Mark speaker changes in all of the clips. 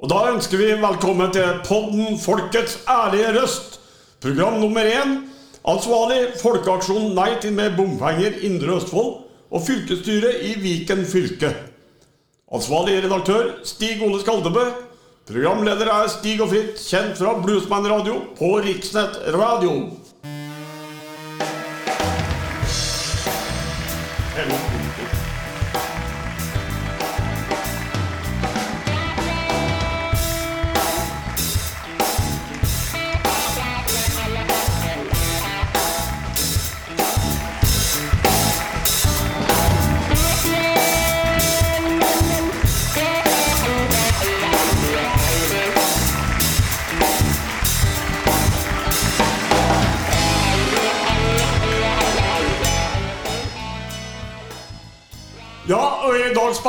Speaker 1: Og da ønsker vi velkommen til podden Folkets ærlige røst. Program nummer én. Ansvarlig Folkeaksjon Nei til mer bompenger Indre Østfold og fylkesstyret i Viken fylke. Ansvarlig redaktør Stig Ole Skaldebø. Programleder er Stig og Fritt, kjent fra Bluesman Radio på Riksnett Radio.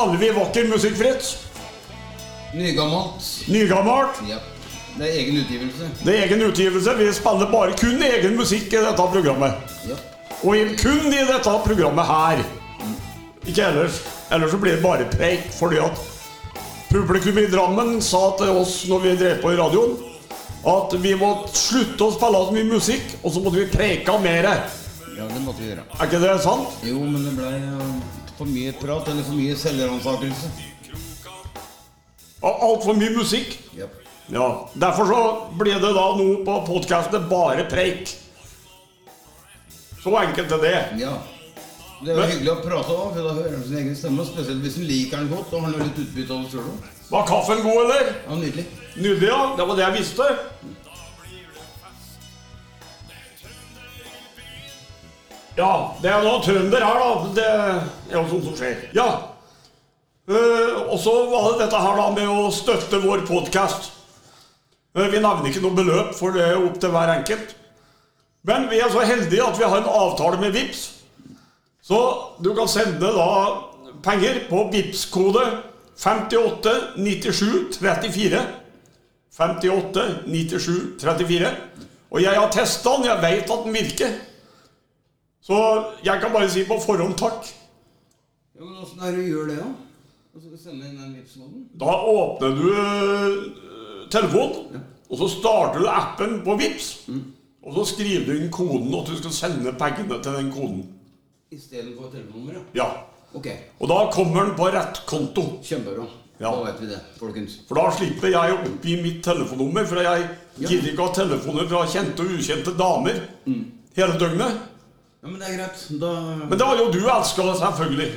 Speaker 1: Spiller vi vakker musikk, Fritz.
Speaker 2: Nygammelt.
Speaker 1: Nygammelt.
Speaker 2: Ja. Det er egen utgivelse.
Speaker 1: Det er egen utgivelse. Vi spiller bare kun egen musikk i dette programmet.
Speaker 2: Ja.
Speaker 1: Og kun i dette programmet her. Ikke ellers. Ellers så blir det bare preik, fordi at publikum i Drammen sa til oss når vi drev på i radioen, at vi måtte slutte å spille så mye musikk, og så måtte vi preika mer. Er
Speaker 2: ja, det måtte vi gjøre.
Speaker 1: Er ikke det sant?
Speaker 2: Jo, men det ble uh, for mye prat, eller for mye selvransakelse.
Speaker 1: Altfor mye musikk.
Speaker 2: Yep.
Speaker 1: Ja, Derfor så blir det da nå på podkastet bare preik. Så enkelt er det.
Speaker 2: ja. Det er jo
Speaker 1: Men-
Speaker 2: hyggelig å prate òg, for da hører man sin egen stemme. Spesielt hvis en liker den godt og har litt utbytte av det sjøl.
Speaker 1: Var kaffen god, eller?
Speaker 2: Ja, nydelig.
Speaker 1: Nydelig, ja. Det var det jeg visste. Ja, det er noe trønder her, da. Det er jo sånt som skjer. Ja. Uh, og så var det dette her da med å støtte vår podkast. vi nevner ikke noe beløp, for det er opp til hver enkelt. Men vi er så heldige at vi har en avtale med VIPS. Så du kan sende da penger på VIPS-kode 58 97 34. 58 97 34. Og jeg har testa den, jeg vet at den virker. Så jeg kan bare si på forhånd takk.
Speaker 2: Ja, men Åssen er det du gjør det, da? Og så sende inn den Vipps-koden?
Speaker 1: Da åpner du øh, telefonen, og så starter du appen på VIPS. Og så skriver du inn koden, og du skal sende pengene til den koden.
Speaker 2: Istedenfor telefonnummer, ja.
Speaker 1: Ja.
Speaker 2: Ok.
Speaker 1: Og da kommer den på rett konto.
Speaker 2: Kjempebra.
Speaker 1: Ja.
Speaker 2: Da vet vi det, folkens.
Speaker 1: For da slipper jeg å oppgi mitt telefonnummer, for jeg gidder ikke ha telefoner fra kjente og ukjente damer hele døgnet.
Speaker 2: Ja, Men det er greit. Da
Speaker 1: Men det har jo du elska, selvfølgelig.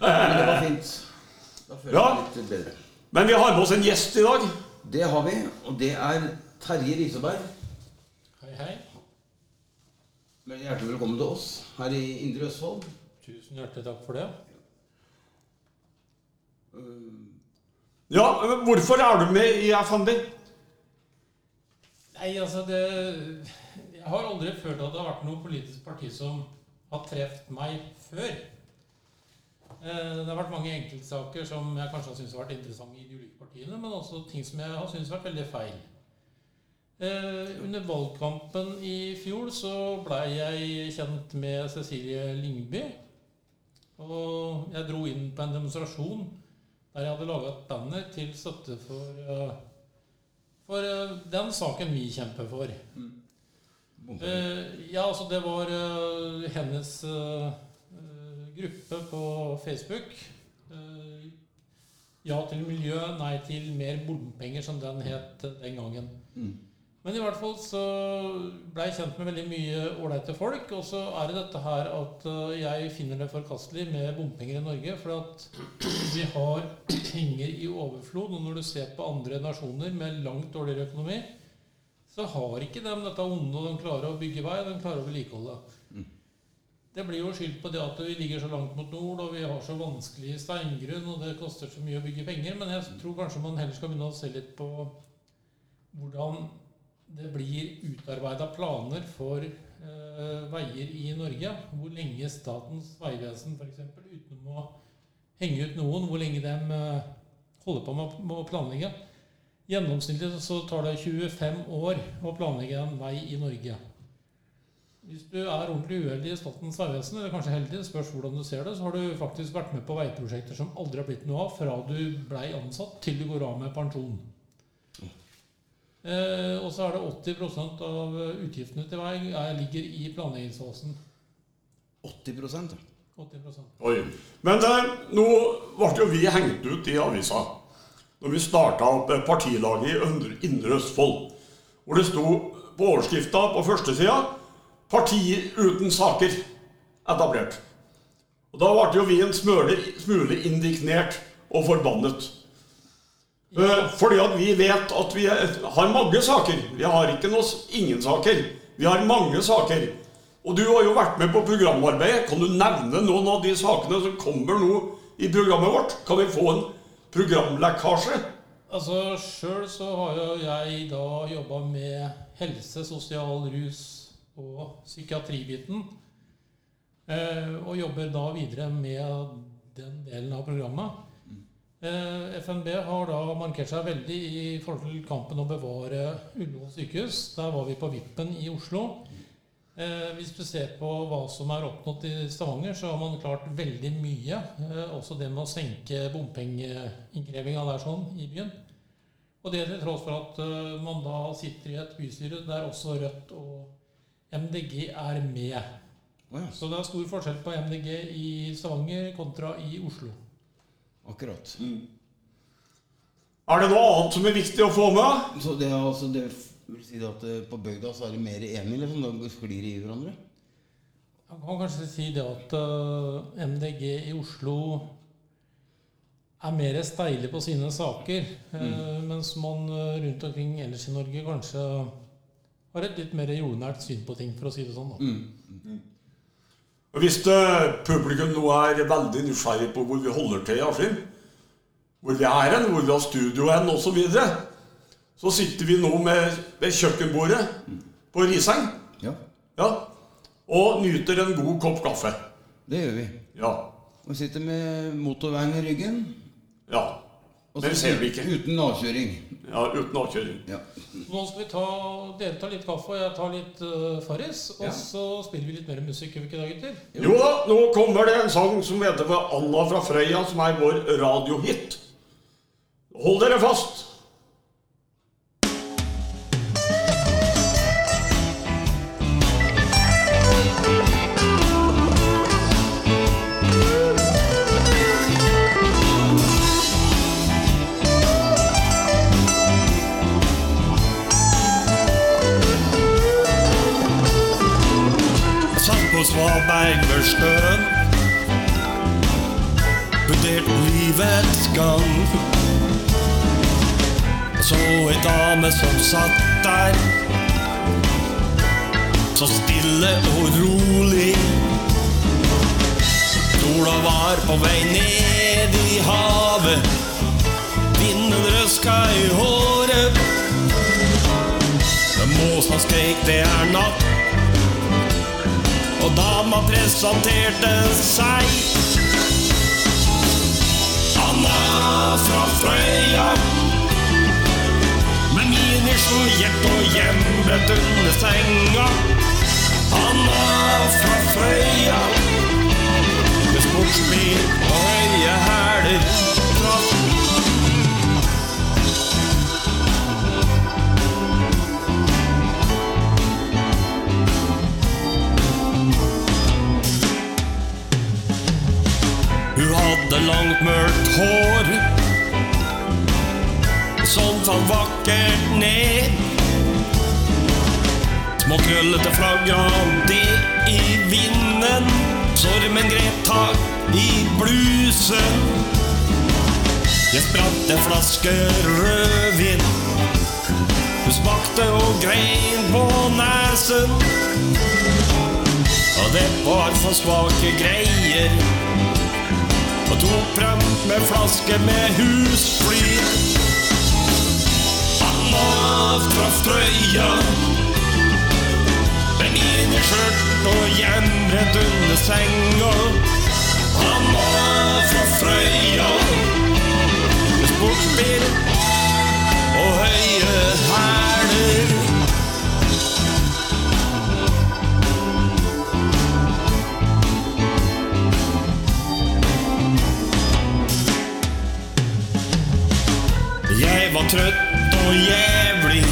Speaker 2: Men det var fint. Da føler
Speaker 1: Ja.
Speaker 2: jeg meg litt bedre.
Speaker 1: Men vi har med oss en gjest i dag.
Speaker 2: Det har vi, og det er Terje Riseberg.
Speaker 3: Hei, hei.
Speaker 2: Men Hjertelig velkommen til oss her i Indre Østfold.
Speaker 3: Tusen hjertelig takk for det.
Speaker 1: Ja, men Hvorfor er du med i FNB?
Speaker 3: Nei, altså det Jeg har aldri følt at det har vært noe politisk parti som har truffet meg før. Eh, Det har vært mange enkeltsaker som jeg kanskje har syntes har vært interessante i de ulike partiene, men også ting som jeg har syntes har vært veldig feil. Eh, Under valgkampen i fjor så blei jeg kjent med Cecilie Lyngby. Og jeg dro inn på en demonstrasjon der jeg hadde laga et banner til støtte for, eh, for den saken vi kjemper for. Eh, ja, altså det var eh, hennes eh, eh, gruppe på Facebook. Eh, ja til miljø, nei til mer bompenger, som den het den gangen. Men i hvert fall så ble jeg kjent med veldig mye ålreite folk. Og så er det dette her at jeg finner det forkastelig med bompenger i Norge. For at vi har penger i overflod. Og når du ser på andre nasjoner med langt dårligere økonomi, så har ikke de dette onde. De klarer å bygge vei, de klarer å vedlikeholde. Det blir jo skyldt på det at vi ligger så langt mot nord, og vi har så vanskelig steingrunn, og det koster så mye å bygge penger. Men jeg tror kanskje man heller skal begynne å se litt på hvordan det blir utarbeida planer for eh, veier i Norge. Hvor lenge Statens vegvesen f.eks. uten å henge ut noen, hvor lenge de eh, holder på med, med å planlegge. Gjennomsnittlig så tar det 25 år å planlegge en vei i Norge. Hvis du er ordentlig uheldig i Statens vegvesen, eller kanskje heldig, spørs hvordan du ser det, så har du faktisk vært med på veiprosjekter som aldri har blitt noe av fra du blei ansatt til du går av med pensjon. Eh, og så er det 80 av utgiftene til vei er, ligger i planleggingsfasen.
Speaker 2: 80 ja.
Speaker 3: 80
Speaker 1: Oi. Men eh, nå ble jo vi hengt ut i avisa når vi starta eh, partilaget i Indre Østfold. Hvor det sto på overskrifta på førstesida 'Parti uten saker etablert'. Og Da ble jo vi en smule, smule indignert og forbannet. Eh, Fordi at vi vet at vi har mange saker. Vi har ikke noe, ingen saker. Vi har mange saker. Og du har jo vært med på programarbeidet. Kan du nevne noen av de sakene som kommer nå i programmet vårt? Kan vi få en programlekkasje?
Speaker 3: Altså, Sjøl så har jo jeg da jobba med helse, sosial, rus og psykiatribiten. Eh, og jobber da videre med den delen av programmet. Eh, FNB har da markert seg veldig i forhold til kampen å bevare Ullevål sykehus. Der var vi på Vippen i Oslo. Eh, hvis du ser på hva som er oppnådd i Stavanger, så har man klart veldig mye. Eh, også det med å senke bompengeinnkrevinga der sånn i byen. Og det til tross for at eh, man da sitter i et bystyre der også Rødt og MDG er med.
Speaker 2: Oh ja.
Speaker 3: Så det er stor forskjell på MDG i Stavanger kontra i Oslo.
Speaker 2: Akkurat.
Speaker 1: Er det noe annet som er viktig å få med?
Speaker 2: Så det, er altså, det vil si at eh, på bygda så er de mer enige, liksom? Da sklir de i hverandre?
Speaker 3: Man kan kanskje si det at eh, MDG i Oslo er mer steile på sine saker, eh, mens man rundt omkring ellers i Norge kanskje har et litt mer jordnært syn på ting, for å si det sånn. Da.
Speaker 1: Og Hvis publikum nå er veldig nysgjerrig på hvor vi holder til i Askim, hvor vi er hen, hvor vi har studio hen osv., så, videre, så sitter vi nå med, ved kjøkkenbordet på Riseng
Speaker 2: Ja,
Speaker 1: ja, og nyter en god kopp kaffe.
Speaker 2: det gjør vi.
Speaker 1: Ja.
Speaker 2: Og sitter med motorveien i ryggen.
Speaker 1: ja.
Speaker 2: Og
Speaker 1: Men det ser vi ikke.
Speaker 2: Uten avkjøring.
Speaker 1: ja uten avkjøring.
Speaker 2: Ja.
Speaker 3: Nå skal vi ta, dere tar litt kaffe, og jeg tar litt uh, Farris. Og
Speaker 2: Ja.
Speaker 3: så spiller vi litt mer musikk, gjør vi ikke det, gutter?
Speaker 1: Jo da, nå kommer det en sang som heter Anna fra Frøya, som er vår radiohit. Hold dere fast.
Speaker 4: Sjøen Vurdert livets gang. Så ei dame som satt der Så stille og rolig. Sola var på vei ned i havet. Vinden røska i håret. Måsa skrek det er natt og dama presenterte seg. Anna fra Frøya. Med miniskjort og hjemmet under senga. Anna fra Frøya. Med sportsbil og høye hæler. Hadde langt, mørkt hår som falt vakkert ned. Små krøllete flagran det i vinden. Stormen grep tak i blusen. Jeg spratt en flaske rødvin. Hun smakte og grein på nesen. Og det var for svake greier og tok frem med flaske med husflid. Anna fra Frøya, inni skjørt og hjembrent under senga. Han fra Frøya, med sportsbil og høye hæler. Trøtt og jævlig.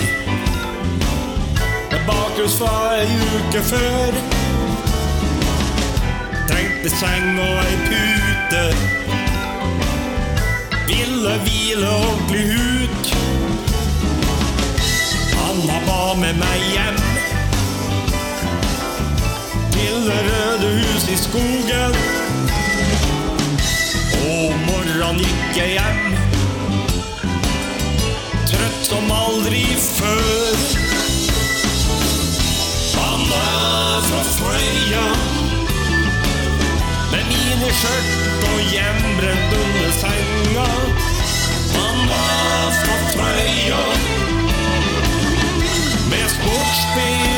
Speaker 4: Med bakrus fra ei uke før. Trengte seng og ei pute. Ville hvile og bli ut. Anna ba med meg hjem. Til det røde hus i skogen. Og morran gikk jeg hjem. Aldri før. Han er fra Frøya. Med miniskjørt og hjemmebrent under senga. Han er fra Frøya. Med
Speaker 1: sportsbil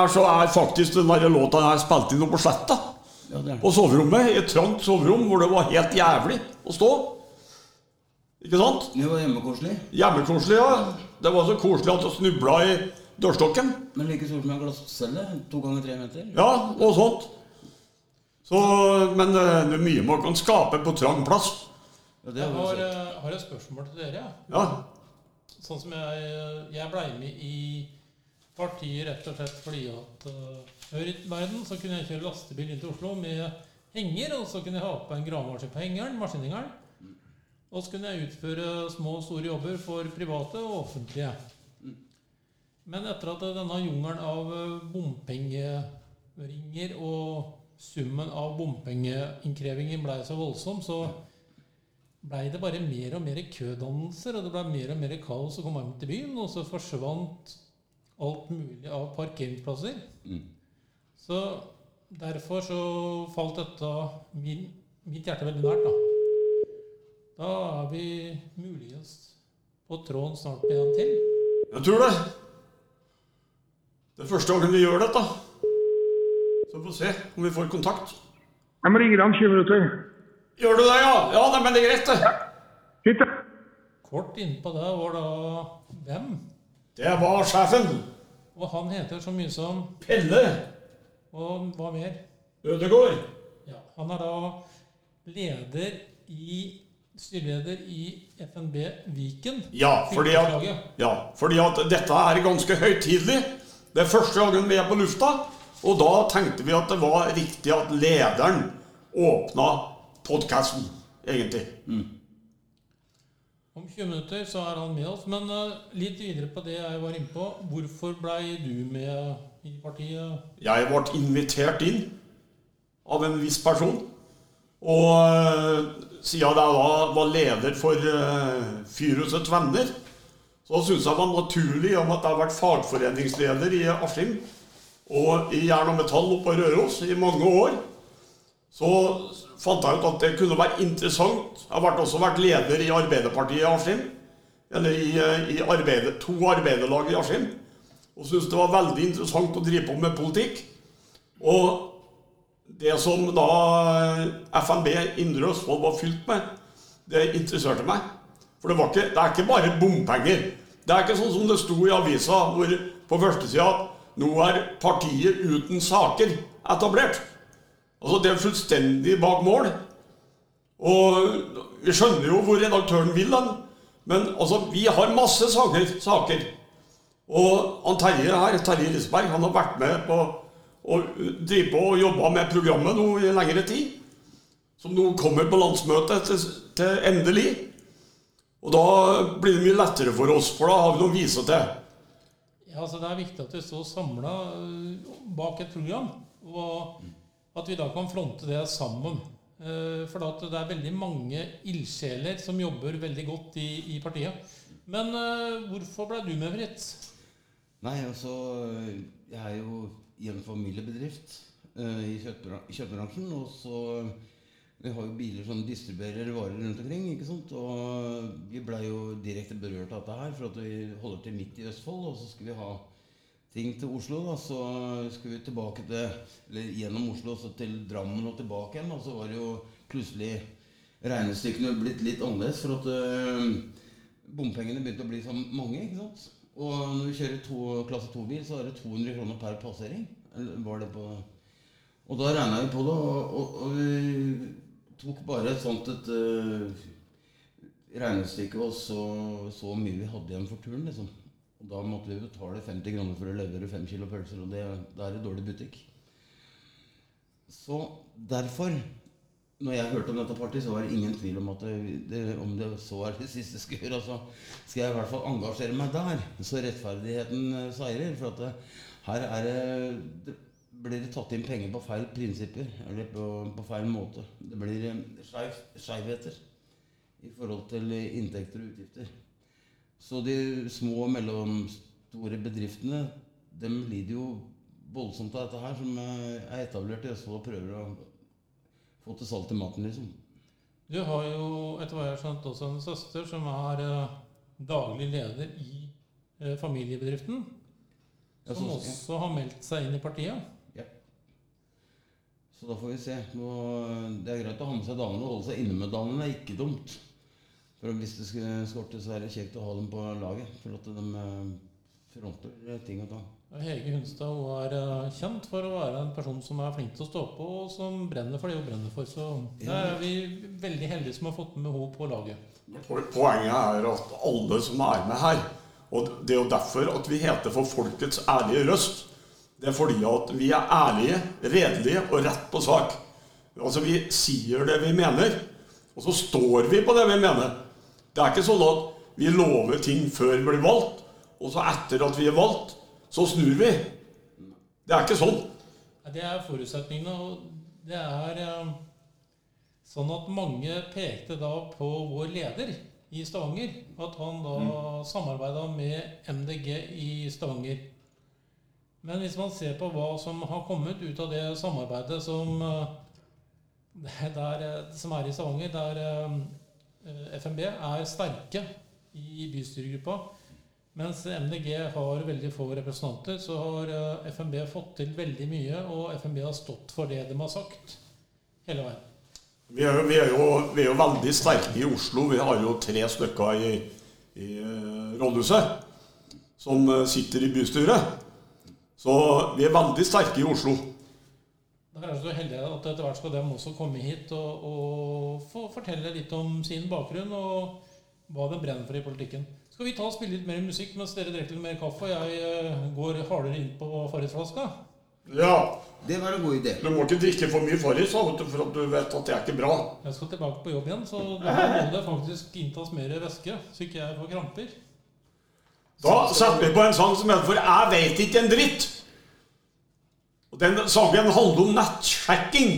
Speaker 1: her, så er faktisk den der låta her spilt inn på Sletta.
Speaker 2: Ja.
Speaker 1: På soverommet, i et trangt soverom hvor det var helt jævlig å stå. Ikke sant?
Speaker 2: Det var hjemmekoselig.
Speaker 1: Hjemmekoselig, ja. Det var så koselig at du snubla i dørstokken.
Speaker 2: Men like stort som en glasscelle. To ganger tre meter.
Speaker 1: Ja, og sånt. Så, men eh, det er mye man kan skape på trang plass.
Speaker 2: Ja, det
Speaker 3: Jeg
Speaker 2: har
Speaker 3: eh, har et spørsmål til dere.
Speaker 1: Ja.
Speaker 3: Sånn som jeg, jeg blei med i partiet rett og slett fordi at før i verden så kunne jeg kjøre lastebil inn til Oslo med henger, og så kunne jeg ha på en gravemaskin på hengeren, maskinhengeren. Og så kunne jeg utføre små og store jobber for private og offentlige. Men etter at denne jungelen av eh, bompengeringer og summen av bompengeinnkrevingen blei så voldsom, så blei det bare mer og mer kødannelser, og det blei mer og mer kaos å komme hjem til byen, og så forsvant alt mulig av parkeringsplasser.
Speaker 2: Mm.
Speaker 3: Så derfor så falt dette min, mitt hjerte veldig nært, da. Da er vi muligens på tråden snart med en til.
Speaker 1: Jeg tror det. Det er første gangen vi gjør dette. Så vi får se om vi får kontakt.
Speaker 5: Jeg må ringe deg om 20 minutter.
Speaker 1: Gjør du det, ja? Ja, men det er greit, det.
Speaker 5: Da.
Speaker 3: Kort innpå det var da hvem?
Speaker 1: Det var sjefen.
Speaker 3: Og han heter så mye som
Speaker 1: Pelle
Speaker 3: Og hva mer?
Speaker 1: Ødegård.
Speaker 3: Ja, han er da leder i styreleder i FNB Viken.
Speaker 1: Ja, fordi at, ja, fordi at dette er ganske høytidelig. Det er første gangen vi er på lufta. Og da tenkte vi at det var riktig at lederen åpna podkasten, egentlig.
Speaker 3: Om 20 minutter så er han med oss. Men eh, litt videre på det jeg var inne på. Hvorfor blei du med i partiet?
Speaker 1: Jeg ble invitert inn av en viss person. Og øh, siden jeg da var leder for uh, Fyrhusets Venner, så syntes jeg det var naturlig om at jeg har vært fagforeningsleder i Askim og i Jern og Metall oppe på Røros i mange år. Så fant jeg ut at det kunne være interessant. Jeg har også vært leder i Arbeiderpartiet i Askim. Eller i, eh, i arbeide, to arbeiderlag i Askim. og syntes det var veldig interessant å drive på med politikk. Og det som da FNB Indre Østfold var fylt med, det interesserte meg. For det, ikke, det er ikke bare bompenger. Det er ikke sånn som det sto i avisa hvor på førstesida nå er partiet uten saker etablert. Altså Det er fullstendig bak mål. Og vi skjønner jo hvor redaktøren vil den. Men altså, vi har masse saker. saker. Og han Terje her, Terje Risberg, han har vært med på å drive på og jobba med programmet nå i lengre tid. Som nå kommer på landsmøtet til, til endelig. Og da blir det mye lettere for oss, for da har vi noe å vise til.
Speaker 3: Ja, altså Det er viktig at vi står samla bak et program, og at vi da kan fronte det sammen. Eh, For det er veldig mange ildsjeler som jobber veldig godt i, i partiet. Men eh, hvorfor ble du med, Fritz?
Speaker 2: Nei, altså Jeg er jo i en familiebedrift eh, i kjøttbransjen. Og så Vi har jo biler som distribuerer varer rundt omkring. ikke sant? Og vi blei jo direkte berørt av dette her, for at vi holder til midt i Østfold. Og så skulle vi ha ting til Oslo. da, Så skulle vi tilbake til Eller gjennom Oslo så til Drammen og tilbake igjen. Og så var det jo plutselig regnestykkene blitt litt annerledes. For at øh, bompengene begynte å bli så mange. ikke sant? Og når vi kjører to, klasse 2-bil, så er det 200 kroner per passering. Eller var det på Og da regna vi på det, og, og, og vi tok bare et sånt et øh, regnestykke og så, så mye vi hadde igjen for turen, liksom. Og da måtte vi betale 50 kroner for å levere 5 kilo pølser, og det, da er det dårlig butikk. Så derfor når jeg hørte om dette partiet, så var det ingen tvil om at det, det, om det så er det siste jeg skal så skal jeg i hvert fall engasjere meg der, så rettferdigheten eh, seirer. For at det, her er det, blir det tatt inn penger på feil prinsipper, eller på, på feil måte. Det blir eh, skeivheter i forhold til inntekter og utgifter. Så de små og mellomstore bedriftene, de lider jo voldsomt av dette her, som eh, er etablert i Østfold og prøver å få til salt i maten, liksom.
Speaker 3: Du har jo etter hva jeg har skjønt også en søster som er eh, daglig leder i eh, familiebedriften.
Speaker 2: Ja,
Speaker 3: Som
Speaker 2: så-
Speaker 3: også har meldt seg inn i partiet.
Speaker 2: Ja. Så da får vi se. Nå, det er greit å ha med seg damene. og holde seg inne med damene er ikke dumt. For hvis det skulle skorte, så er det kjekt å ha dem på laget. For at de eh, fronter ting og tang.
Speaker 3: Hege Hunstad hun er eh, kjent for å være en person som er flink til å stå på, og som brenner for det hun brenner for. Så ja. er vi veldig heldige som har fått med henne på laget.
Speaker 1: Poenget er at alle som er med her Og det er jo derfor at vi heter For folkets ærlige røst. Det er fordi at vi er ærlige, redelige og rett på sak. Altså Vi sier det vi mener, og så står vi på det vi mener. Det er ikke sånn at vi lover ting før vi blir valgt, og så etter at vi er valgt, så snur vi. Det er ikke sånn.
Speaker 3: Det er forutsetningene, og det er eh, sånn at mange pekte da på vår leder i Stavanger. At han da
Speaker 2: Mm.
Speaker 3: samarbeida med MDG i Stavanger. Men hvis man ser på hva som har kommet ut av det samarbeidet som, eh, der, eh, som er i Stavanger, der FNB er sterke i bystyregruppa, mens MDG har veldig få representanter, så har eh, FNB fått til veldig mye, og FNB har stått for det de har sagt hele veien.
Speaker 1: Vi er, jo, vi, er jo, vi er jo veldig sterke i Oslo. Vi har jo tre stykker i, i eh, rådhuset som eh, sitter i bystyret. Så vi er veldig sterke i Oslo.
Speaker 3: Da er jeg så heldig at etter hvert skal de også komme hit og, og få fortelle litt om sin bakgrunn og hva de brenner for i politikken. Skal vi ta og spille litt mer musikk mens dere drikker litt mer kaffe og jeg eh, går hardere inn på Farrisflaska?
Speaker 1: Ja,
Speaker 2: Det var en god idé.
Speaker 1: Du må ikke drikke for mye Farris, for at du vet at det er ikke bra.
Speaker 3: Jeg skal tilbake på jobb igjen, så da må det faktisk inntas mer væske, så ikke jeg får kramper.
Speaker 1: Da setter vi på en sang som heter For jeg veit ikke en dritt. Den sangen handler om nettsjekking.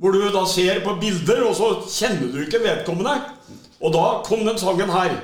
Speaker 1: Hvor du da ser på bilder, og så kjenner du ikke vedkommende. Og da kom den sangen her.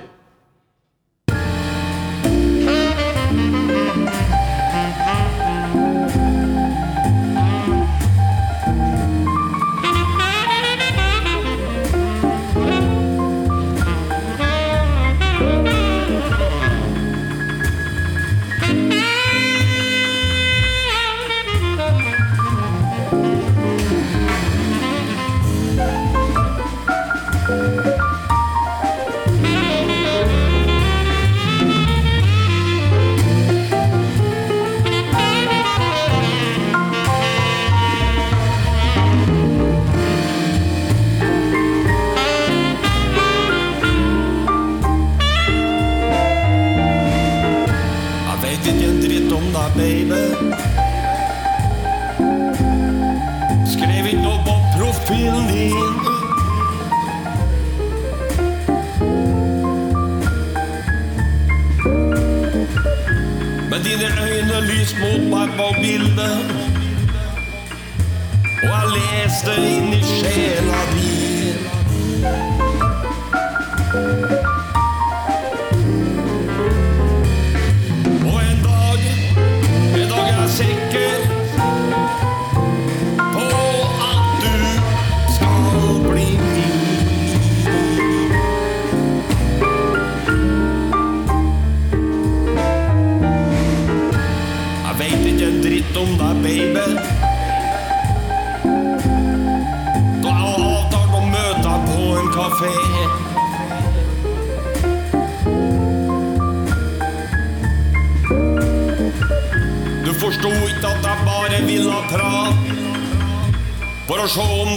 Speaker 4: For å se om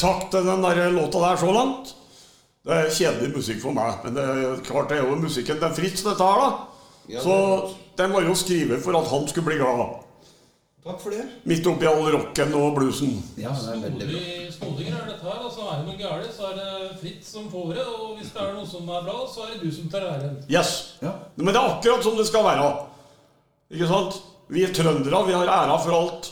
Speaker 1: takk til den der låta der så langt. Det er kjedelig musikk for meg, men det er klart det er jo musikken til Fritz, dette her, da.
Speaker 2: Ja,
Speaker 1: Så den var jo skrevet for at han skulle bli glad.
Speaker 2: Takk for det.
Speaker 1: Midt oppi all rocken og bluesen.
Speaker 2: Ja, er.
Speaker 3: Snodig, greier dette her. Altså, er det noe galt, så er det Fritz som får det. Og hvis det er noe som er bra, så er det du som tar æren.
Speaker 1: Yes.
Speaker 2: Ja.
Speaker 1: Men det er akkurat som det skal være. Ikke sant? Vi er trøndere, vi har æra for alt.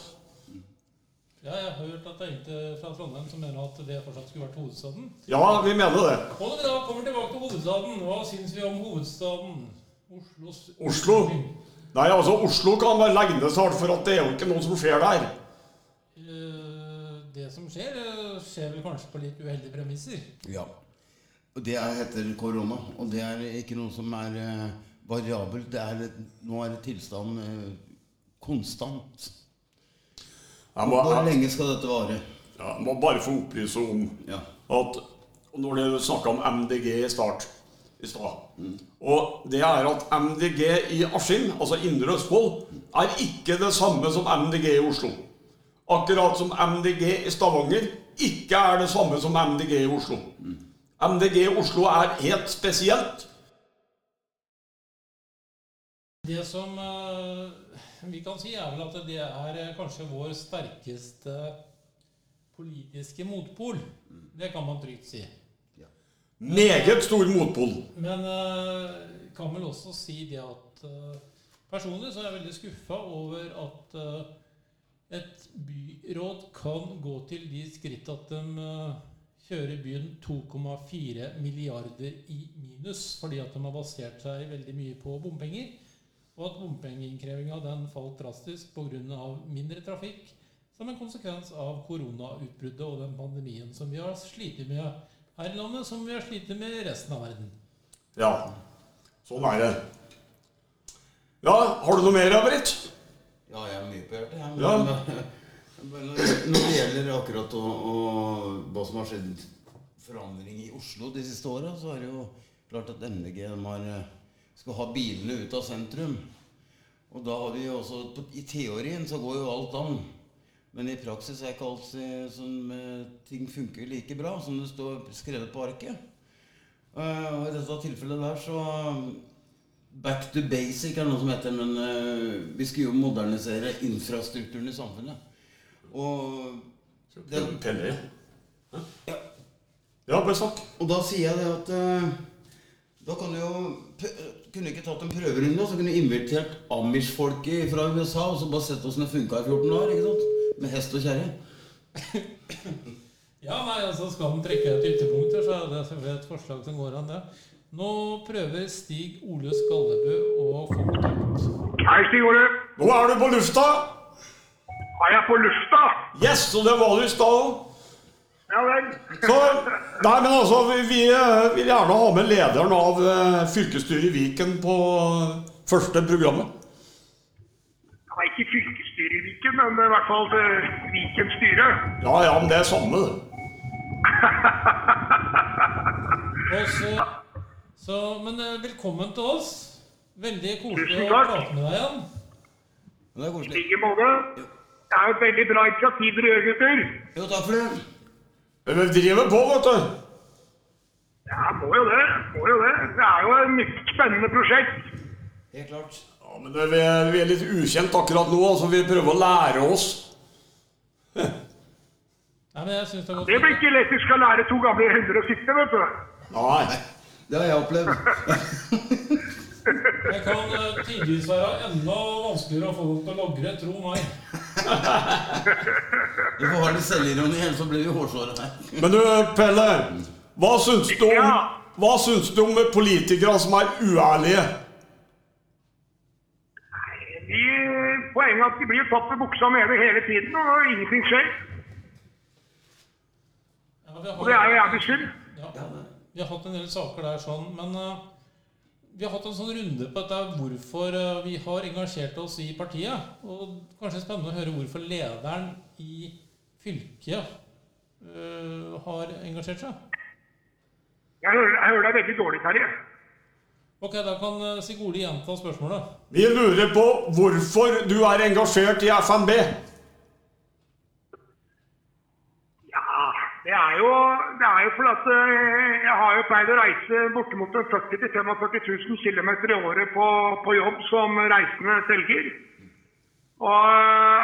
Speaker 3: Ja, jeg har hørt at det er enkelte fra Trondheim som mener at det fortsatt skulle vært hovedstaden.
Speaker 1: Ja, vi mener det.
Speaker 3: Og når vi da kommer tilbake til hovedstaden, hva syns vi om hovedstaden? Oslos
Speaker 1: Oslo? Nei, altså, Oslo kan være legge ned snart, for at det er jo ikke noe som skjer der.
Speaker 3: Eh, Det som skjer, eh, skjer vel kanskje på litt uheldige premisser.
Speaker 2: Ja. Og det er, heter korona. Og det er ikke noe som er eh, variabelt. Det er, nå er det tilstand eh, konstant.
Speaker 1: Må,
Speaker 2: Hvor lenge skal dette vare?
Speaker 1: ja, jeg må bare få opplyse om
Speaker 2: Ja.
Speaker 1: at når du snakka om MDG i start i stad Og det er at MDG i Askim, altså Indre Østfold, er ikke det samme som MDG i Oslo. Akkurat som MDG i Stavanger ikke er det samme som MDG i Oslo. MDG i Oslo er helt spesielt.
Speaker 3: Det som eh, vi kan si, er vel at det er eh, kanskje vår sterkeste politiske motpol. Det kan man trygt si.
Speaker 1: Meget stor motpol.
Speaker 3: Men eh, kan vel også si det at personlig så er jeg veldig skuffa over at et byråd kan gå til de skritt at de kjører byen 2,4 milliarder i minus fordi at de har basert seg veldig mye på bompenger. Og at bompengeinnkrevinga den falt drastisk pga. mindre trafikk som en konsekvens av koronautbruddet og den pandemien som vi har slitt med her i landet, som vi har slitt med i resten av verden.
Speaker 1: Ja, sånn er det. Ja, har du noe mer, Britt?
Speaker 2: Ja, jeg er mye på hjertet. jeg,
Speaker 1: Ja.
Speaker 2: Men, men når det gjelder akkurat å, å, hva som har skjedd forandring i Oslo de siste åra, så er det jo klart at MDG de har, eh, skal ha bilene ut av sentrum. Og da har vi jo også I teorien så går jo alt an. Men i praksis er ikke alt sånn eh, ting funker like bra som det står skrevet på arket. Eh, og i dette tilfellet der så Back to basic er noe som heter, men eh, vi skal jo modernisere infrastrukturen i samfunnet. Og
Speaker 1: den,
Speaker 2: ja,
Speaker 1: Ja, bare snakk.
Speaker 2: Og da sier jeg det at eh, Da kan du jo Kunne ikke tatt en prøverunde, så kunne du invitert Amish-folket fra USA, og så bare sett åssen det funka i 14 år. ikke sant? Med hest og kjerre.
Speaker 3: Ja, nei, altså Skal man trekke et ytterpunkt, her, så er det selvfølgelig et forslag som går an, det. Nå prøver Stig Ole Skallebø å få kontakt.
Speaker 5: Hei, Stig Ole.
Speaker 1: Nå er du på lufta!
Speaker 5: Er jeg på lufta?
Speaker 1: Yes, og det var du i stad òg.
Speaker 5: Ja vel.
Speaker 1: Så, nei, men altså, vi, vi eh, vil gjerne ha med lederen av eh, fylkesstyret i Viken på eh, første programmet.
Speaker 5: Ja, ikke fylkesstyret i Viken, men i hvert fall Viken styre.
Speaker 1: Ja, ja, men det er samme, det.
Speaker 3: Og så, så, men velkommen til oss. Veldig koselig å prate med deg igjen.
Speaker 2: Det er
Speaker 5: I like måte. Det er et veldig bra initiativ dere gjør, gutter.
Speaker 2: Jo, takk for det.
Speaker 1: Men Vi driver på, vet du.
Speaker 5: Ja, må jo det. Må jo det. Det er jo et nytt spennende prosjekt.
Speaker 2: Helt klart.
Speaker 1: Ja, men det, vi, er, vi er litt ukjent akkurat nå, altså vi prøver å lære oss.
Speaker 3: Nei, men jeg synes det har
Speaker 5: Det blir ikke lett vi skal lære to gamle hunder å sitte, vet du.
Speaker 1: Nei.
Speaker 2: Det har jeg opplevd.
Speaker 3: Det kan eh, tidvis være enda vanskeligere å få folk til å logre, tro meg.
Speaker 2: Du får ha litt selvironi, ellers så blir vi hårsåre her.
Speaker 1: Men du, Pelle. Hva syns du om, hva syns du om politikere som er uærlige?
Speaker 5: De, poenget er at de blir tatt med buksa nede hele tiden, og ingenting skjer.
Speaker 3: Ja,
Speaker 5: Og det er jo jævlig synd.
Speaker 3: ja, vi har hatt en del saker der sånn, men eh, vi har hatt en sånn runde på dette hvorfor eh, vi har engasjert oss i partiet. Og kanskje spennende å høre hvorfor lederen i fylket øh, har engasjert seg.
Speaker 5: Jeg hører, jeg hører deg veldig dårlig, Terje.
Speaker 3: Ok, da kan Sigurd Sig Ole gjenta spørsmålet.
Speaker 1: Vi lurer på hvorfor du er engasjert i FNB.
Speaker 5: Ja, det jo, det er jo fordi at eh, jeg har jo pleid å reise bortimot en 40 000-45 000 km i året på, på jobb som reisende selger. Og,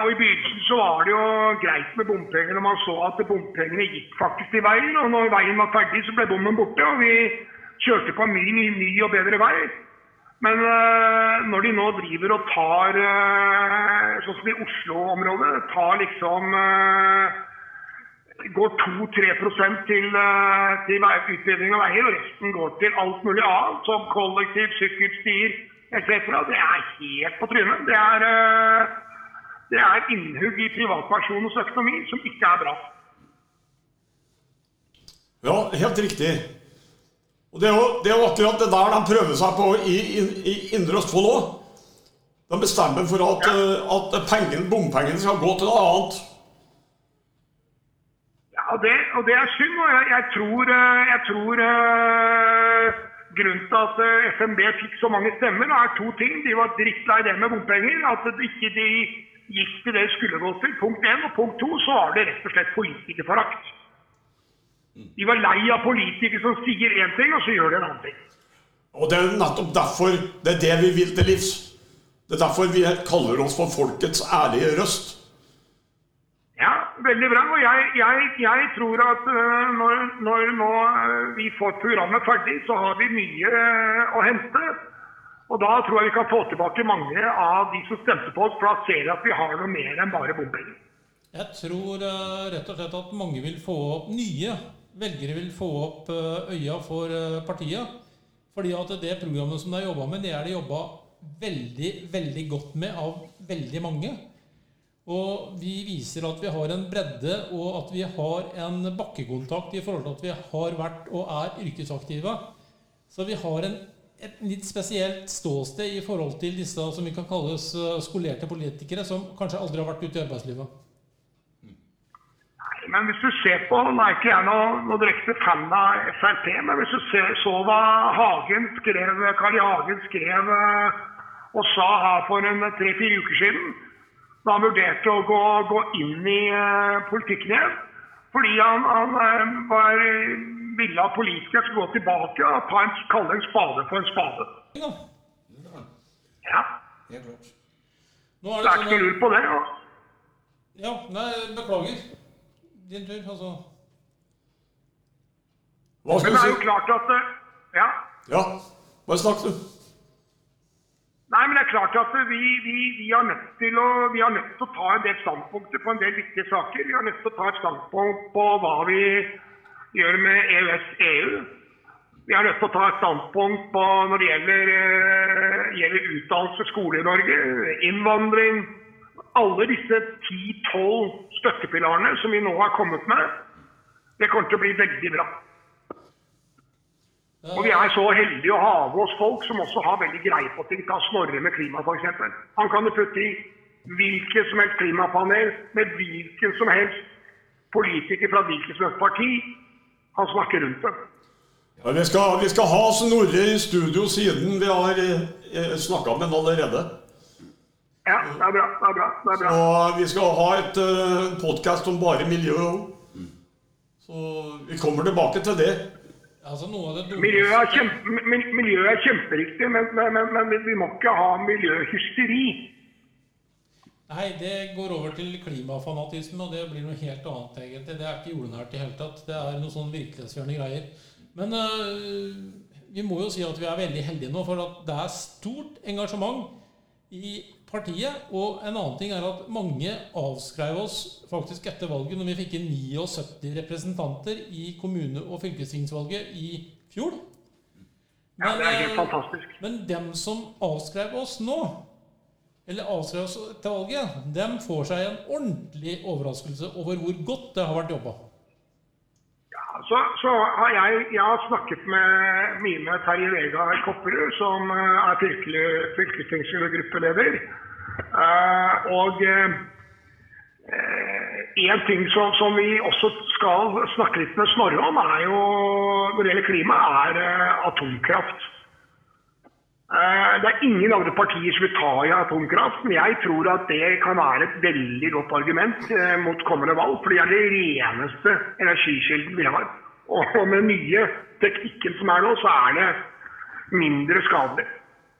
Speaker 5: og i begynnelsen så var det jo greit med bompenger når man så at bompengene gikk faktisk i veien. Og når veien var ferdig så ble bommen borte, og vi kjørte på mye ny, ny og bedre vei. Men øh, når de nå driver og tar, øh, sånn som i Oslo-området, tar liksom eh, går 2-3 til, eh, til utbedring av veier, og resten går til alt mulig annet, som kollektiv, sykkelstier etc. Det er helt på trynet. Det er, eh, det er innhugg i privatpersonens økonomi som ikke er bra.
Speaker 1: Ja, helt riktig. Og det er, jo, det er jo akkurat det der de prøver seg på i, i, i Indre Østfold òg. De bestemmer for at, ja. at pengene, bompengene skal gå til noe annet.
Speaker 5: Og det, og det er synd. og Jeg, jeg tror, eh, jeg tror eh, grunnen til at eh, FNB fikk så mange stemmer, er to ting. De var drittlei det med bompenger. At de ikke gikk til det de skulle gå til. Punkt én. Og punkt to så var det rett og slett politikerforakt. De var lei av politikere som sier én ting, og så gjør de en annen ting.
Speaker 1: Og det er nettopp derfor det er det vi vil til livs. Det er derfor vi kaller oss for folkets ærlige røst.
Speaker 5: Ja, veldig bra. Og jeg, jeg, jeg tror at øh, når, når nå øh, vi får programmet ferdig, så har vi mye øh, å hente. Og da tror jeg vi kan få tilbake mange av de som stemte på oss, for da ser vi at vi har noe mer enn bare bompenger.
Speaker 3: Jeg tror eh, rett og slett at mange vil få opp nye velgere vil få opp eh, øya for eh, partiet. Fordi at det programmet som de har jobba med, det er det jobba veldig, veldig godt med av veldig mange. Og vi viser at vi har en bredde, og at vi har en bakkekontakt i forhold til at vi har vært og er yrkesaktive. Så vi har en, et litt spesielt ståsted i forhold til disse som vi kan kalles eh, skolerte politikere, som kanskje aldri har vært ute i arbeidslivet.
Speaker 5: Men hvis du ser på, nå er ikke jeg noe, direkte fan av Frp, men hvis du ser, så hva Hagen skrev, Carl Hagen skrev øh, og sa her for tre-fire uker siden, da han vurderte å gå, gå inn i uh, politikken igjen, fordi han, han øh, var, ville at politikere skulle gå tilbake og ta en, kalle en spade for en spade.
Speaker 3: Ja.
Speaker 5: Ja,
Speaker 2: Helt klart.
Speaker 3: Nå er
Speaker 5: det
Speaker 3: det
Speaker 5: er ikke
Speaker 3: sånn
Speaker 5: noe lurt på det. Ja.
Speaker 3: Ja, nei, beklager. Din tur, altså.
Speaker 1: Hva
Speaker 5: Men
Speaker 1: skal
Speaker 5: det er jo klart at eh, Ja.
Speaker 1: Ja, bare snakk, du.
Speaker 5: Nei, men det er klart at vi, vi, vi, er å, vi er nødt til å ta en del standpunkter på en del viktige saker. Vi er nødt til å ta et standpunkt på hva vi gjør med EØS-EU. Vi er nødt til å ta et standpunkt på når det gjelder, eh, gjelder utdannelse, skole i Norge, innvandring. Alle disse 10-12 støttepilarene som vi nå har kommet med, det kommer til å bli veldig bra. Og vi er så heldige å ha med oss folk som også har veldig greie på ting. Ta Snorre med klima, f.eks. Han kan jo putte i hvilket som helst klimapanel med hvilken som helst politiker fra hvilket som helst parti. Han snakker rundt det.
Speaker 1: Ja, vi, skal, vi skal ha Snorre i studio siden vi har eh, snakka med han allerede.
Speaker 5: Ja, det er bra. det er bra, det er bra.
Speaker 1: Så vi skal ha et uh, podkast om bare miljø òg. Så vi kommer tilbake til det.
Speaker 3: Altså det
Speaker 5: Miljøet er, kjempe, miljøet er kjemperiktig, men, men, men, vi må ikke ha miljøhysteri.
Speaker 3: Nei, det går over til klimafanatisme, og det blir noe helt annet, egentlig. Det er ikke jordnært i hele tatt. Det er noe sånn virkelighetsfjerne greier. Men øh, vi må jo si at vi er veldig heldige nå, for at det er stort engasjement i partiet. Og en annen ting er at mange avskrev oss faktisk etter valget, når vi fikk inn 79 representanter i kommune- og fylkestingsvalget i fjor.
Speaker 5: Ja, det er helt fantastisk.
Speaker 3: men dem som avskrev oss nå, eller avskrev oss etter valget, dem får seg en ordentlig overraskelse over hvor godt det har vært jobba.
Speaker 5: Så, så har jeg, jeg har snakket med mine Terje Vegard Kopperud, som eh, er fylkelig- fylkestingsgruppeleder. Uh, og én ting som, som vi også skal snakke litt med Snorre om, er jo når det gjelder klima, er uh, atomkraft. Eh, Det er ingen andre partier som vil ta i atomkraft, men jeg tror at det kan være et veldig godt argument eh, mot kommende valg. For det er det reneste energikilden vi har. Og med nye teknikken som er nå, så er det mindre skadelig.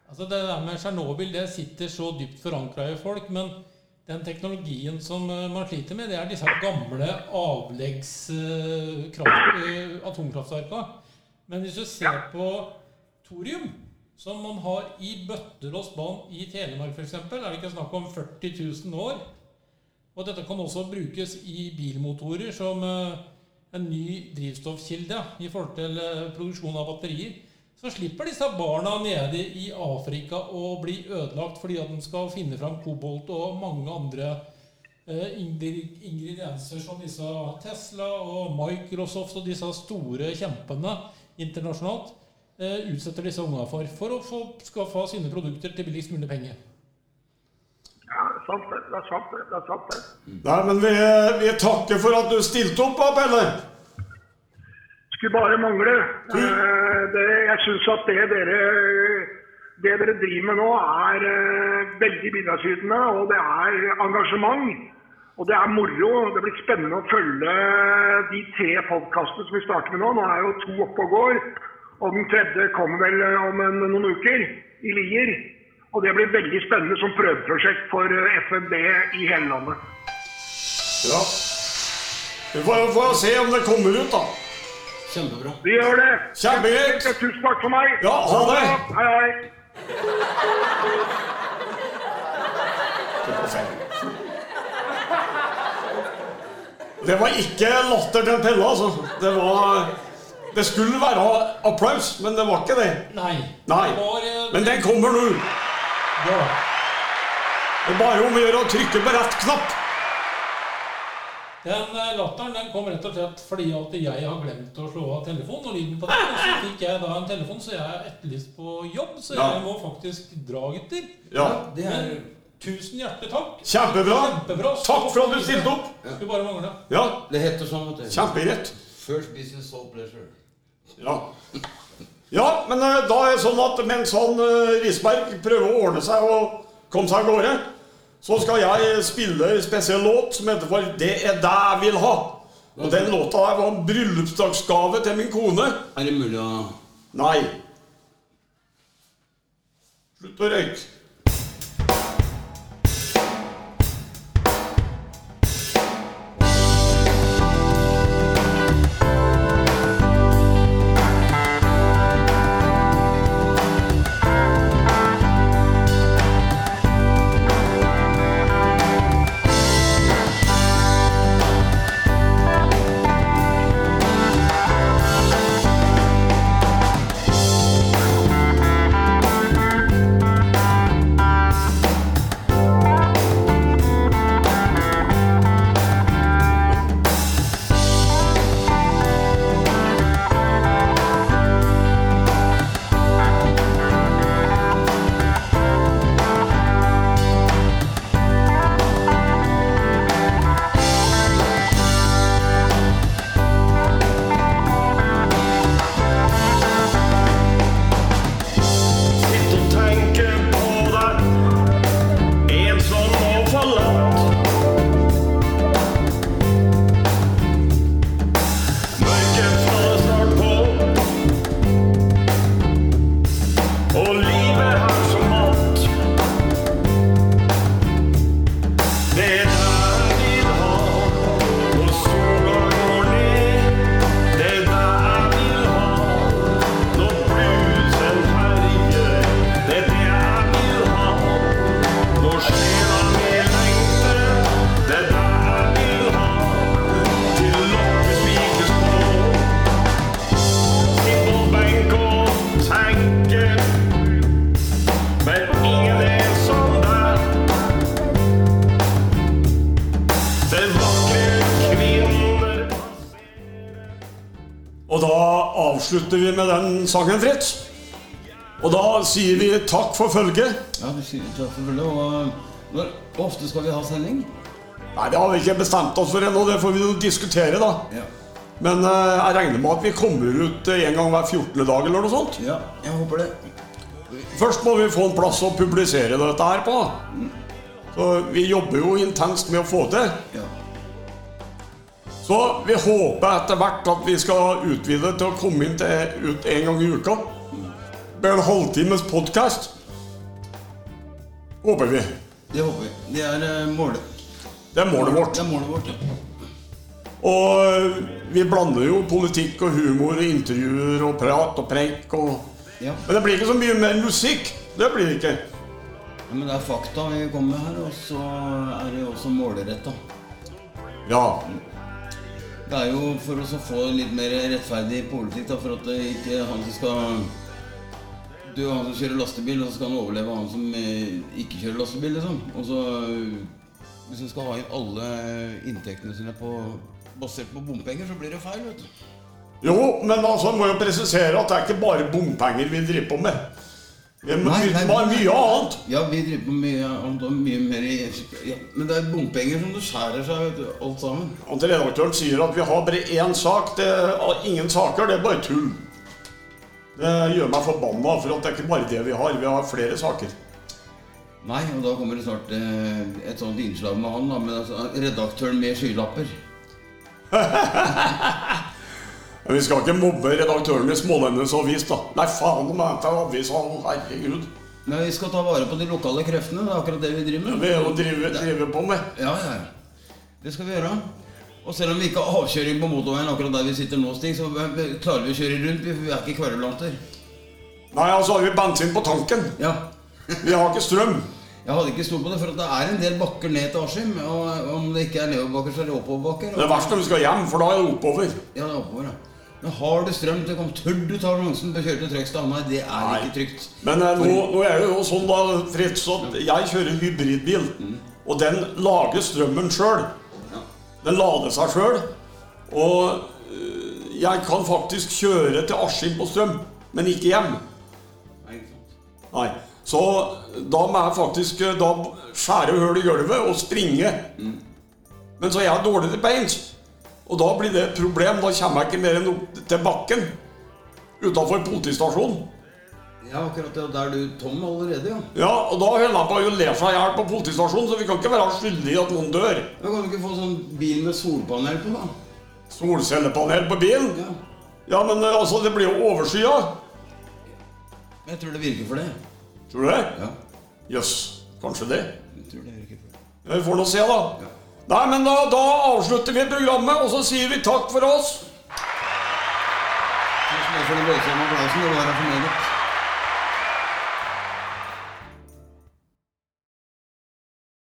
Speaker 3: Altså Det der med Tsjernobyl det sitter så dypt forankra i folk, men den teknologien som eh, man sliter med, det er disse gamle avleggs-atomkraftverka. Men hvis du ser på thorium, som man har i bøtter og spann i Telemark f.eks., er det ikke snakk om 40 000 år. Og dette kan også brukes i bilmotorer som eh, en ny drivstoffkilde i forhold til eh, produksjon av batterier. Så slipper disse barna nede i Afrika å bli ødelagt fordi at de skal finne fram kobolt og mange andre eh, ingredienser som disse Tesla og Microsoft og disse store kjempene internasjonalt utsetter disse ungene for, for å få skaffa sine produkter til billigst mulig penger.
Speaker 5: Ja, det er sant det. Det er sant det. er sant det.
Speaker 1: Nei, men vi, vi takker for at du stilte opp, da, Pelle.
Speaker 5: Skulle bare mangle. Eh, Det, jeg syns at det dere, det dere driver med nå, er eh, veldig bidragsytende, og det er engasjement. Og det er moro. Det blir spennende å følge de tre podkastene som vi starter med nå. Nå er jo to oppe og går, og den tredje kommer vel om en, noen uker i Lier. Og det blir veldig spennende som prøveprosjekt for eh, FNB i hele landet.
Speaker 1: Ja. Vi får, får se om det kommer ut, da.
Speaker 2: Kjempebra.
Speaker 5: Vi gjør det.
Speaker 1: Kjempegreit.
Speaker 5: Tusen takk for meg.
Speaker 1: Ja, ha det.
Speaker 5: Hei, hei.
Speaker 1: Det var ikke latter til Pelle, altså. Det var Det skulle være applaus, men det var ikke det.
Speaker 3: Nei.
Speaker 1: Nei.
Speaker 3: Det var, uh,
Speaker 1: Men den kommer nå.
Speaker 3: ja.
Speaker 1: Det er bare om å gjøre å trykke på rett knapp.
Speaker 3: Den eh, latteren den kom rett og slett fordi at jeg har glemt å slå av telefonen og lyden på den. Og så fikk jeg da en telefon, så jeg er etterlyst på jobb, så
Speaker 1: Ja.
Speaker 3: jeg må faktisk dra, gutter.
Speaker 1: Ja.
Speaker 2: Det er
Speaker 3: Men tusen hjertelig takk.
Speaker 1: Kjempebra.
Speaker 3: Kjempebra.
Speaker 1: Takk for at du stilte opp.
Speaker 3: Skulle bare mangle.
Speaker 1: Ja,
Speaker 2: Det heter sånn, vet du.
Speaker 1: Kjemperett.
Speaker 2: First business, all pleasure.
Speaker 1: Ja. ja, men eh, da er det sånn at mens han eh, Risberg prøver å ordne seg og komme seg av gårde, så skal jeg spille en spesiell låt som heter for 'Det er deg jeg vil ha'. Og den låta der var en bryllupsdagsgave til min kone.
Speaker 2: Er det mulig å
Speaker 1: Nei. Slutt å røyke. Avslutter vi med den sangen, Fritz. Og da sier vi takk for følget.
Speaker 2: Ja, vi sier takk for følget. Og hvor ofte skal vi ha sending?
Speaker 1: Nei, det har vi ikke bestemt oss for ennå. Det får vi jo diskutere, da.
Speaker 2: Ja.
Speaker 1: Men eh, jeg regner med at vi kommer ut eh, en gang hver 14. dag eller noe sånt.
Speaker 2: ja, jeg håper det.
Speaker 1: Først må vi få en plass å publisere dette her på. Så vi jobber jo intenst med å få til.
Speaker 2: Ja.
Speaker 1: Så vi håper etter hvert at vi skal utvide til å komme inn til ut en gang i uka. Med en halvtimes podkast. Håper vi.
Speaker 2: Det håper vi. Det er eh, målet.
Speaker 1: Det er målet vårt.
Speaker 2: Det er målet vårt, ja.
Speaker 1: Og vi blander jo politikk og humor og intervjuer og prat og preik og
Speaker 2: ja.
Speaker 1: Men det blir ikke så mye mer musikk. Det blir det ikke.
Speaker 2: Ja, Men det er fakta vi kommer med her, og så er det også målretta.
Speaker 1: Ja.
Speaker 2: Det er jo for å få litt mer rettferdig politikk, da, for at det ikke er han som skal dø, han som kjører lastebil, og så skal han overleve han som eh, ikke kjører lastebil, liksom. Og så eh, Hvis du skal ha inn alle inntektene sine på, basert på bompenger, så blir det feil, vet du.
Speaker 1: Jo, men altså, må jo presisere at det er ikke bare bompenger vi driver på med. Vi må drive med mye annet.
Speaker 2: Ja, vi driver på mye annet og mye mer i ja, Men det er bompenger som det skjærer seg, vet du, alt sammen.
Speaker 1: At redaktøren sier at vi har bare én sak. Det er ingen saker, det er bare tull. Det gjør meg forbanna, for at det er ikke bare det vi har. Vi har flere saker.
Speaker 2: Nei, og da kommer det snart eh, et sånt innslag med han, da, med altså, redaktøren med skylapper.
Speaker 1: Men vi skal ikke mobbe redaktøren i Smålendenes avis, da. Nei, faen om jeg tar avisa, herregud.
Speaker 2: Men vi skal ta vare på de lokale kreftene. Det er akkurat det vi driver med.
Speaker 1: Det er jo drive, drive på med.
Speaker 2: Ja, ja, ja. Det skal vi gjøre. Og selv om vi ikke har avkjøring på motorveien akkurat der vi sitter nå, Stig, så klarer vi å kjøre rundt. Vi er ikke kverulanter.
Speaker 1: Nei, altså har vi bensin på tanken.
Speaker 2: Ja.
Speaker 1: Vi har ikke strøm.
Speaker 2: Jeg hadde ikke stolt på det, for det er en del bakker ned til Askim. Og om det ikke er nedoverbakker, så er det oppoverbakker.
Speaker 1: Det er verst når vi skal hjem, for da er det oppover.
Speaker 2: Ja, det er oppover, ja. Har du strøm til å komme, tør du ta sjansen på å kjøre til Trøgstad? Nei, det er
Speaker 1: Nei.
Speaker 2: ikke trygt.
Speaker 1: Men eh, nå, nå er det jo sånn, da, Fritz, at jeg kjører hybridbil. Og den lager strømmen sjøl. Den lader seg sjøl. Og øh, jeg kan faktisk kjøre til Askim på strøm, men ikke hjem.
Speaker 2: Nei.
Speaker 1: Nei. Så da må jeg faktisk øh, da skjære hull i gulvet og springe. Men så er jeg dårlig til beins. Og da blir det et problem. Da kommer jeg ikke mer enn opp til bakken utafor politistasjonen.
Speaker 2: Ja, akkurat det. Der er du tom allerede, ja.
Speaker 1: Ja, og da holder jeg på å le seg i hjel på politistasjonen, så vi kan ikke være skyldige i at noen dør.
Speaker 2: Da kan du ikke få sånn bil med solpanel på, da?
Speaker 1: Solcellepanel på bilen?
Speaker 2: Ja.
Speaker 1: Ja, men eh, altså, det blir jo overskya.
Speaker 2: Jeg tror det virker for det.
Speaker 1: Tror du det?
Speaker 2: Ja.
Speaker 1: Jøss, kanskje det.
Speaker 2: Jeg tror det virker for det.
Speaker 1: Ja, Vi får nå se, da. Nei, men da, da avslutter vi programmet, og så sier vi takk for oss.
Speaker 2: Tusen takk for den voldsomme applausen. Det var her for meget.